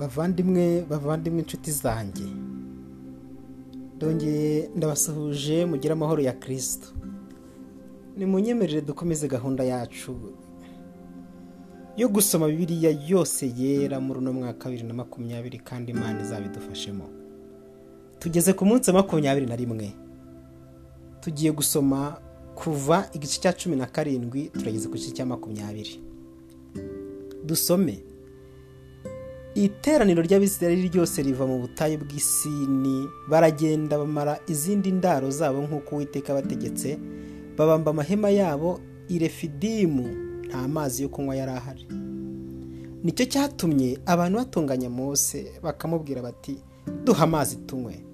bavandimwe bavandimwe inshuti zanjye. Ndongeye ndabasuhuje mugire amahoro ya kirisito nimunyemerere dukomeze gahunda yacu yo gusoma bibiliya yose yera muri uno mwaka wa bibiri na makumyabiri kandi imana izabidufashemo. Tugeze ku munsi wa makumyabiri na rimwe. Tugiye gusoma kuva igice cya cumi na karindwi turageze ku gice cya makumyabiri. Dusome. Iteraniro ry'abisirayeli ryose riva mu butayu bw'isini baragenda bamara izindi ndaro zabo nk'uko uwiteka bategetse babamba amahema yabo i refidimu nta mazi yo kunywa yari ahari. Nicyo cyatumye abantu batunganya mose bakamubwira bati duha amazi tunywe.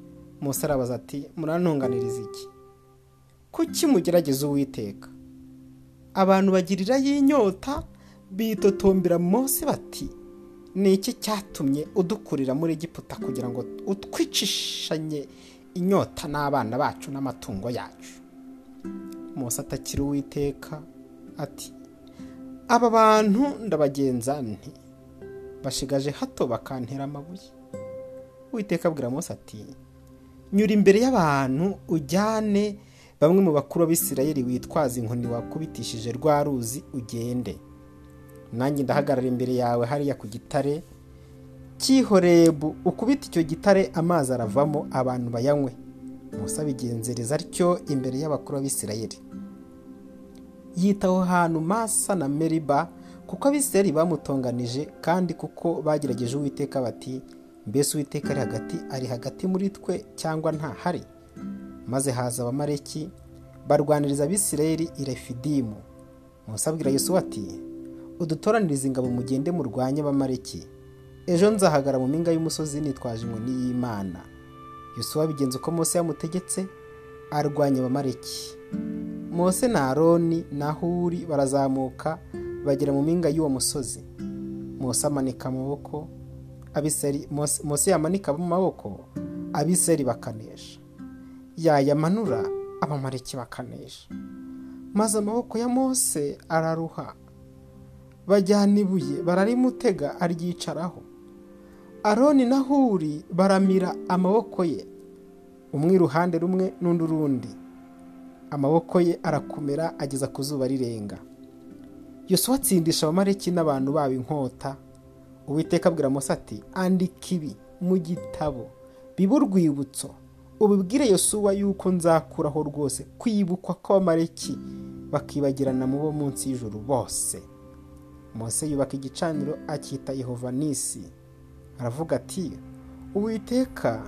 Mose arabaza ati murantunganiriza iki? Kuki mugerageza uwiteka? Abantu bagirira y'inyota bitotombera mose bati ni iki cyatumye udukurira muri Egiputa kugira ngo utwicishanye inyota n'abana bacu n'amatungo yacu? Mose atakiri uwiteka ati aba bantu ndabagenza nti bashigaje hato bakantera amabuye. Uwiteka abwira mose ati nyura imbere y'abantu ujyane bamwe mu bakuru b'isirayeli witwaza inkoni wakubitishije rwa ruzi ugende. Nanjye ndahagarara imbere yawe hariya ku gitare. Cy'ihorebu ukubita icyo gitare amazi aravamo abantu bayanywe. Musa abigenzereza atyo imbere y'abakuru b'isirayeli yita aho hantu masa na meriba kuko abisirayeli bamutonganije kandi kuko bagerageje uwiteka bati mbese uwiteka ari hagati ari hagati muri twe cyangwa ntahari? Maze haza abamareki barwaniriza abisirayeli i refidimu. Musa abwira yosuwa ati udutoraniriza ingabo mugende murwanye abamareki. Ejo nzahagara mu mpinga y'umusozi nitwaje inkoni y'imana. Yosuwa abigenza uko mose yamutegetse arwanya abamareki. Mose na aroni na huri barazamuka bagera mu mpinga y'uwo musozi. Mose amanika amaboko mose yamanika amaboko abiseri bakanesha. Yayamanura abamareki bakanesha. Maze amaboko ya mose araruha. Bajyana ibuye bararimutega aryicaraho. Aroni na huri baramira amaboko ye. Umwe iruhande rumwe n'undi urundi. Amaboko ye arakomera ageza ku zuba rirenga. Yosuwa atsindisha abamareki n'abantu babo inkota. Uwiteka abwira mose ati andika ibi mu gitabo. Bibe urwibutso. Ubibwire yosuwa yuko nzakuraho rwose. Kwibukwa kw'abamareki bakibagirana mu bo munsi y'ijuru bose. Mose yubaka igicaniro akita yehova nisi. Aravuga ati uwiteka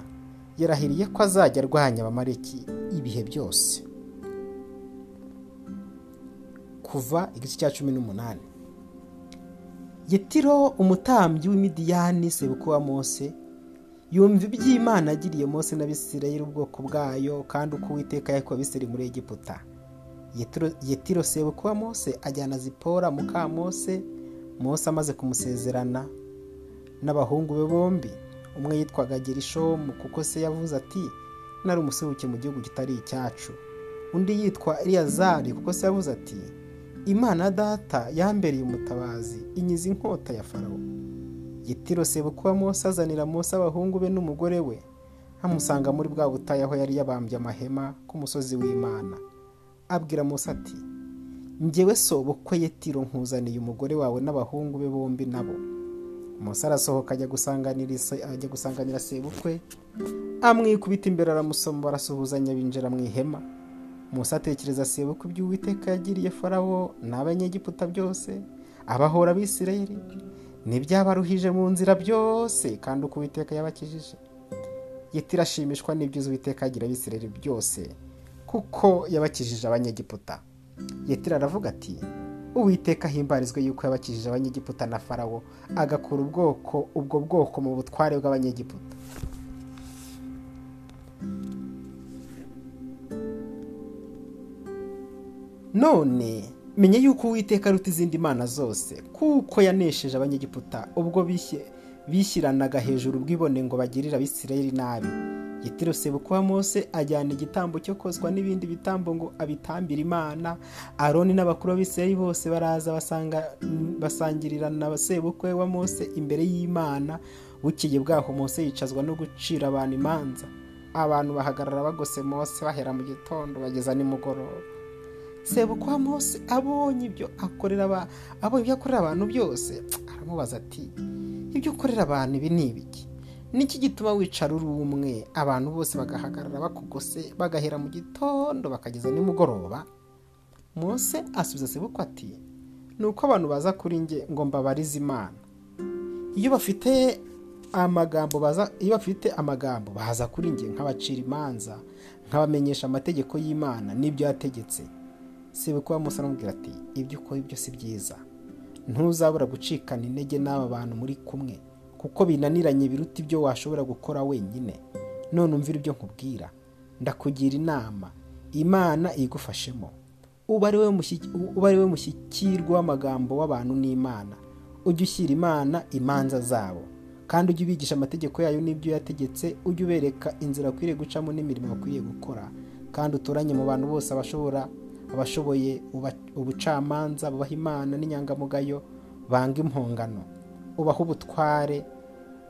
yarahiriye ko azajya arwanya abamareki ibihe byose. Kuva igice cya cumi n'umunani. Yetiro umutambyi w'imidiyani sebuko wa mose yumva iby'imana agiriye mose n'abisirayeli ubwoko bwayo kandi uko uwiteka yakuwe abisiri muri egiputa. Yetiro sebuko wa mose ajyana zipora muka mose mose amaze kumusezerana n'abahungu be bombi umwe yitwaga gerishomu kuko se yavuze ati nari umusuhuke mu gihugu kitari icyacu. Undi yitwa eliyazari kuko se yavuze ati imana data yambereye umutabazi inyiza inkota ya farawo. Yitiro sebukuba mose azanira mose abahungu be n'umugore we amusanga muri bwa butayu aho yari yabambye amahema ku musozi w'imana. Abwira mose ati ngewe sobukwe yetiro nkuzaniye umugore wawe n'abahungu be bombi nabo. Mose arasohoka ajya gusanganira sebukwe amwikubita imbere aramusoma barasuhuzanya binjira mu ihema. Mose atekereza sebukwe iby'uwiteka yagiriye farawo n'abanyegiputa byose abahora abisirayeli. N'ibyabaruhije mu nzira byose kandi uko uwiteka yabakijije. Yetiro ashimishwa n'ibyiza uwiteka agira abisirayeli byose kuko yabakijije abanyegiputa. Yetiro aravuga ati uwiteka ahimbarizwe yuko yabakijije abanyegiputa na farawo agakura ubwoko ubwo bwoko mu butware bw'abanyegiputa. None menye yuko uwiteka aruta izindi mana zose kuko yanesheje abanyegiputa ubwo bishyiranaga hejuru ubwibone ngo bagirire abisirayeli nabi. Yitiro sebuku wa mose ajyana igitambo cyo kozwa n'ibindi bitambo ngo abitambire imana. Aroni n'abakuru b'abisirayeli bose baraza basangirira na sebukwe wa mose imbere y'imana. Bukeye bwaho mose yicazwa no gucira abantu imanza. Abantu bahagarara bagose mose bahera mu gitondo bageza nimugoroba. Sebukwe wa mose abonye ibyo akorera abantu byose. Aramubaza ati ibyo ukorera abantu ibi ni ibiki? Niki gituma wicara uri umwe? Abantu bose bagahagarara bakugose bagahera mu gitondo bakageza nimugoroba. Mose asubiza sebukwe ati ni uko abantu baza kuri nge ngo mbabarize imana. Iyo bafite amagambo baza iyo bafite amagambo baza kuri nge nk'abacira imanza nkabamenyesha amategeko y'imana n'ibyo yategetse. Sebukwe wa mose aramubwira ati ibyo ukora ibyo si byiza. Ntuzabura gucikana intege n'aba bantu muri kumwe kuko binaniranye biruta ibyo washobora gukora wenyine. None umvira ibyo nkubwira. Ndakugira inama. Imana igufashemo. Uba ari we mushyikirwa w'amagambo w'abantu n'imana. Ujye ushyira imana imanza zabo. Kandi ujye ubigisha amategeko yayo n'ibyo yategetse ujye ubereka inzira akwiriye gucamo n'imirimo bakwiriye gukora. Kandi utoranye mu bantu bose abashobora abashoboye ubucamanza bubaha imana n'inyangamugayo banga impongano. Ubaha ubutware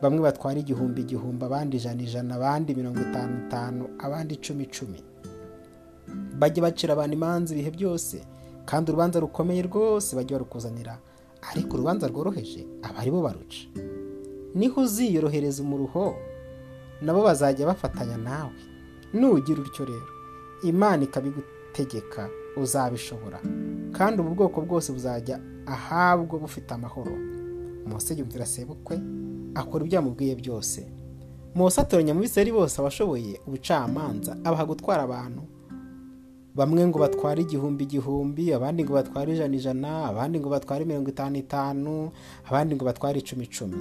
bamwe batwara igihumbi igihumbi abandi ijana ijana abandi mirongo itanu itanu abandi icumi icumi. Bajye bacira abantu imanza ibihe byose kandi urubanza rukomeye rwose bajye barukuzanira. Ariko urubanza rworoheje aba ari bo baruca. Niho uziyorohereza umuruho nabo bazajya bafatanya nawe. Nugira utyo rero. Imana ikabigutegeka. Uzabishobora. Kandi ubu bwoko bwose buzajya ahabwo bufite amahoro. Mose yumvira sebukwe akora ibyo yamubwiye byose. Mose atoranya mu biseri bose abashoboye ubucamanza abaha gutwara abantu bamwe ngo batware igihumbi igihumbi abandi ngo batware ijana ijana abandi ngo batware mirongo itanu itanu abandi ngo batware icumi icumi.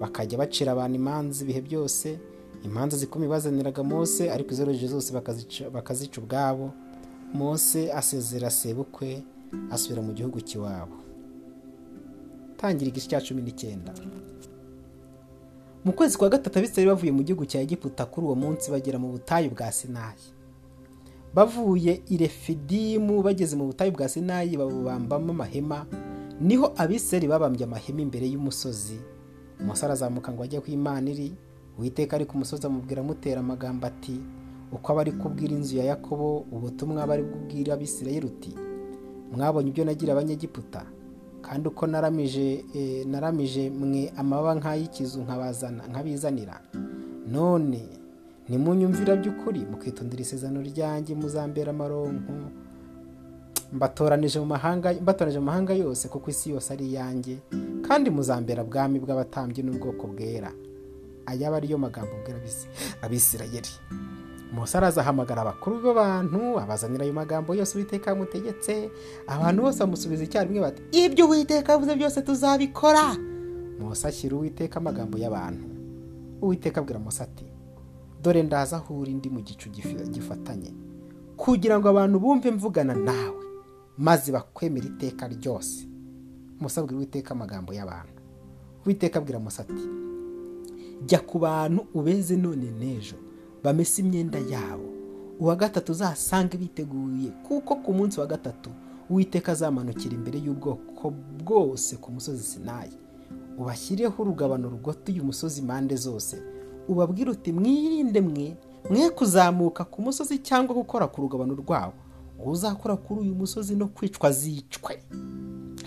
Bakajya bacira abantu imanza ibihe byose imanza zikomeye bazaniraga mose ariko izoroheje zose bakazica ubwabo. Mose asezera sebukwe asubira mu gihugu cy'iwabo. Tangira igice cya cumi n'icyenda. Mu kwezi kwa gatatu abisirayeli bavuye mu gihugu cya egiputa kuri uwo munsi bagera mu butayu bwa sinayi. Bavuye i refidimu bageze mu butayu bwa sinayi babambamo amahema ni ho abisirayeli babambye amahema imbere y'umusozi. Umusore arazamuka ngo ajye ku imana iri uwiteka ari ku musozi amubwira amutera amagambo ati uko aba ari kubwira inzu ya yakobo ubutumwa aba ari abisirayeli uti mwabonye ibyo nagira abanyegiputa? Kandi uko naramije naramije mwe amababa nk'ay'ikizu nkabizanira? None nimunyumvira by'ukuri mukitondera isezerano ryanjye muzambera amaronko mbatoranije mu mahanga yose kuko isi yose ari iyanjye kandi muzambera bwami bw'abatambyi n'ubwoko bwera. Ayaba ariyo magambo abisirayeli. Mose araza ahamagara abakuru b'abantu abazanira ayo magambo yose uwiteka yamutegetse. Abantu bose bamusubiza icyarimwe bati ibyo uwiteka avuze byose tuzabikora. Mose ashyira uwiteka amagambo y'abantu. Uwiteka abwira Mose ati dore ndaza aho uri ndi mu gicu gifatanye kugira ngo abantu bumve mvugana nawe maze bakwemera iteka ryose. Mose abwira uwiteka amagambo y'abantu. Uwiteka abwira Mose ati jya ku bantu ubeze none n'ejo. Bamese imyenda yabo. Uwa gatatu uzasange biteguye kuko ku munsi wa gatatu uwiteka azamanukira imbere y'ubwoko bwose ku musozi sinayi ubashyireho urugabano rugotuye umusozi impande zose. Ubabwire uti mwirinde mwe mwe kuzamuka ku musozi cyangwa gukora ku rugabano rwawo. Uzakora kuri uyu musozi no kwicwa azicwe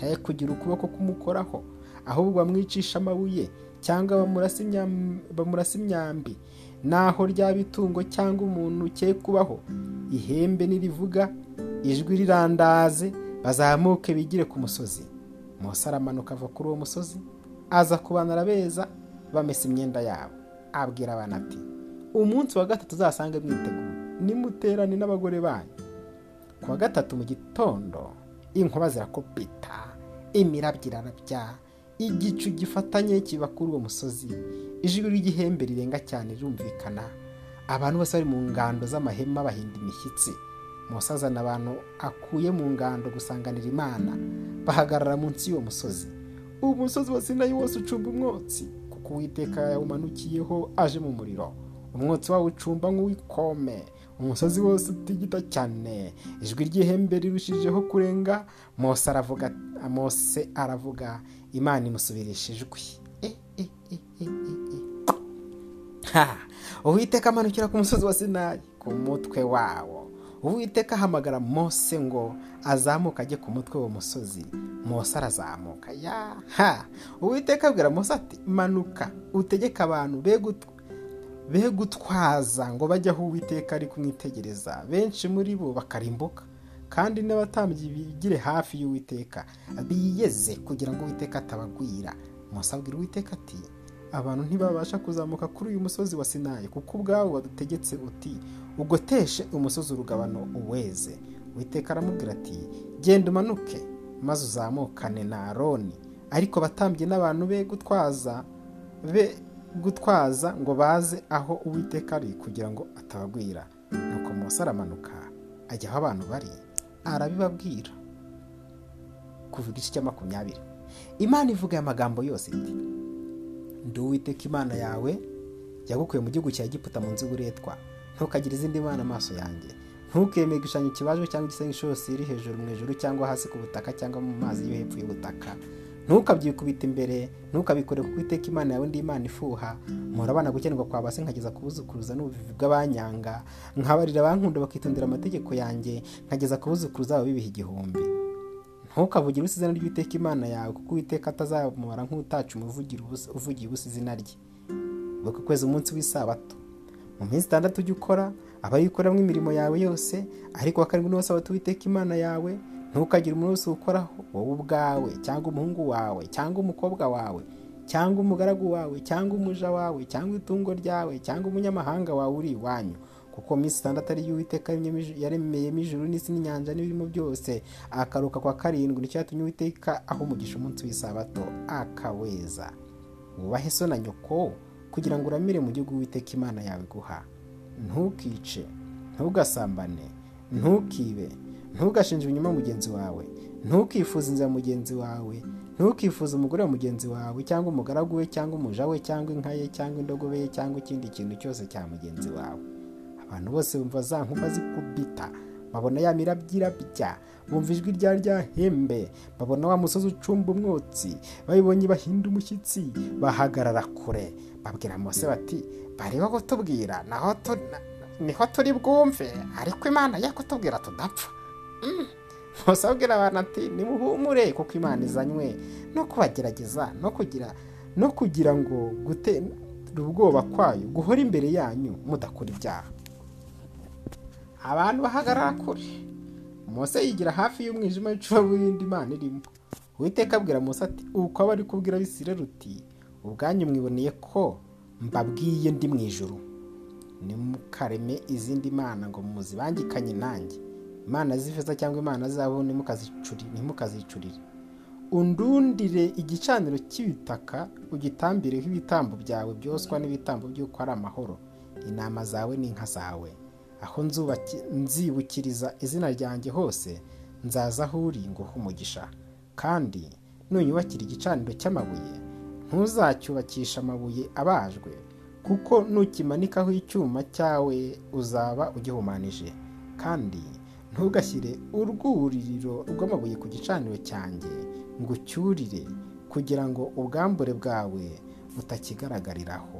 he kugira ukuboko kumukoraho ahubwo bamwicisha amabuye cyangwa bamurasa imyambi. Naho ryaba itungo cyangwa umuntu ukeye kubaho ihembe nirivuga ijwi rirandaze bazamuke bigire ku musozi. Mose aramanuka ava kuri uwo musozi aza ku bantu arabeza bamesa imyenda yabo. Abwira abantu ati umunsi wa gatatu uzasange mwiteguye nimuterane n'abagore banyu. Ku wa gatatu mu gitondo inkuba zirakopita imirabyo irarabya igicu gifatanye kiba kuri uwo musozi. Ijwi ry'ihembe rirenga cyane rirumvikana abantu bose bari mu ngando z'amahema bahinda imishyitsi. Mose azana abantu akuye mu ngando gusanganira imana. Bahagarara munsi y'uwo musozi. Uwo musozi wa sinayi wose ucumba umwotsi kuko uwiteka yawumanukiyeho aje mu muriro. Umwotsi wawo ucumba nk'uw'ikome. Umusozi wose utigita cyane. Ijwi ry'ihembe rirushijeho kurenga. Mose aravuga mose aravuga imana imusubirisha ijwi. Uwiteka amanukira ku musozi wa sinayi ku mutwe wawo. Uwiteka ahamagara mose ngo azamuke ajye ku mutwe w'uwo musozi. Mose arazamuka. Yaha uwiteka abwira mose ati manuka utegeke abantu be gutwaza ngo bajye aho uwiteka ari kumwitegereza. Benshi muri bo bakarimbuka kandi n'abatambyi bigire hafi y'uwiteka biyeze kugira ngo uwiteka atabagwira. Mose abwira uwiteka ati abantu ntibabasha kuzamuka kuri uyu musozi wa sinayi kuko ubwawe wadutegetse uti ugoteshe umusozi urugabano uweze. Witeka aramubwira ati genda umanuke maze uzamukane na aroni. Ariko batambye n'abantu be gutwaza be gutwaza ngo baze aho uwiteka ari kugira ngo atabagwira nuko Mose aramanuka ajya aho abantu bari arabibabwira. Kuva igice cya makumyabiri. Imana ivuga aya magambo yose iti ndi uwiteka imana yawe yagukuye mu gihugu cya Egiputa mu nzu y'uburetwa. Ntukagire izindi mana amaso yanjye. Ntukemere igishushanyo kibajwe cyangwa igisenge cyose iri hejuru mu ijuru cyangwa hasi ku butaka cyangwa mu mazi yo hepfo y'ubutaka. Ntukabyikubita imbere ntukabikore kuko iteka imana yawe ndi imana ifuha. Murabana gukenerwa kwa base nkageza kubuzukuruza n'ubuvivi bw'abanyanga. Nkabarira abankunda bakitondera amategeko yanjye nkageza kubuzukuruza babo bibiha igihumbi. Ntukavugire ubusa izina ry'uwiteka imana yawe kuko uwiteka atazamubara umuvugira uvugiye ubusa izina rye buka kwezi umunsi w'isabato. Mu minsi itandatu ujya ukora abayikoramo imirimo yawe yose ariko wa karindwi n'uwasabato uwiteka imana yawe ntukagire umuntu wese uwukoraho wowe ubwawe cyangwa umuhungu wawe cyangwa umukobwa wawe cyangwa umugaragu wawe cyangwa umuja wawe cyangwa itungo ryawe cyangwa umunyamahanga wawe uri iwanyu. Kuko minsi itandatu ariyo uwiteka yaremeyemo ijuru n'isi n'inyanja n'ibirimo byose akaruka kwa karindwi ni cyo yatumye uwiteka aho umugisha umunsi w'isabato akaweza. Wubahe so na nyoko kugira ngo uramire mu gihugu witeka imana yawe guha ntukice ntugasambane ntukibe ntugashinje inyuma mugenzi wawe. Ntukifuze inzira mugenzi wawe. Ntukifuze umugore wa mugenzi wawe cyangwa umugaragu we cyangwa umuja we cyangwa inka ye cyangwa indogobe ye cyangwa ikindi kintu cyose cya mugenzi wawe. Abantu bose bumva za nkuba zikubita. Babona ya mirabyo irabya bumva ijwi rya hembe babona wa musozi ucumba umwotsi. Babibonye bahinda umushyitsi. Bahagarara kure. Babwira mose bati bareba kutubwira naho ni ho turi bwumve. Ariko imana ye kutubwira tudapfa. Mose abwira abantu ati nimuhumure kuko imana izanywe. No kubagerageza no kugira no kugira ngo gutera ubwoba kwayo guhora imbere yanyu mudakora ibyaha. Abantu bahagarara kure. Mose yigira hafi y'umwijima w'icuraburindi imana irimo. Uwiteka abwira mose ati uko aba ari kubwira abisirayeli uti ubwanyu mwiboneye ko mbabwiye ndi mu ijuru. Nimukareme izindi mana ngo muzibangikanye nanjye. Imana z'ifeza cyangwa imana zabo ntimukazicurire. Undundire igicaniro cy'ibitaka ugitambireho ibitambo byawe byoswa n'ibitambo by'uko ari amahoro. Intama zawe n'inka zawe. Aho nzibukiriza izina ryanjye hose nzaza aho uri nguhe umugisha. Kandi nunyubakira igicaniro cy'amabuye ntuzacyubakisha amabuye abajwe kuko nukimanikaho icyuma cyawe uzaba ugihumanije. Kandi ntugashyire urwuririro rw'amabuye ku gicaniro cyanjye. Ngo ucyurire kugira ngo ubwambure bwawe butakigaragariraho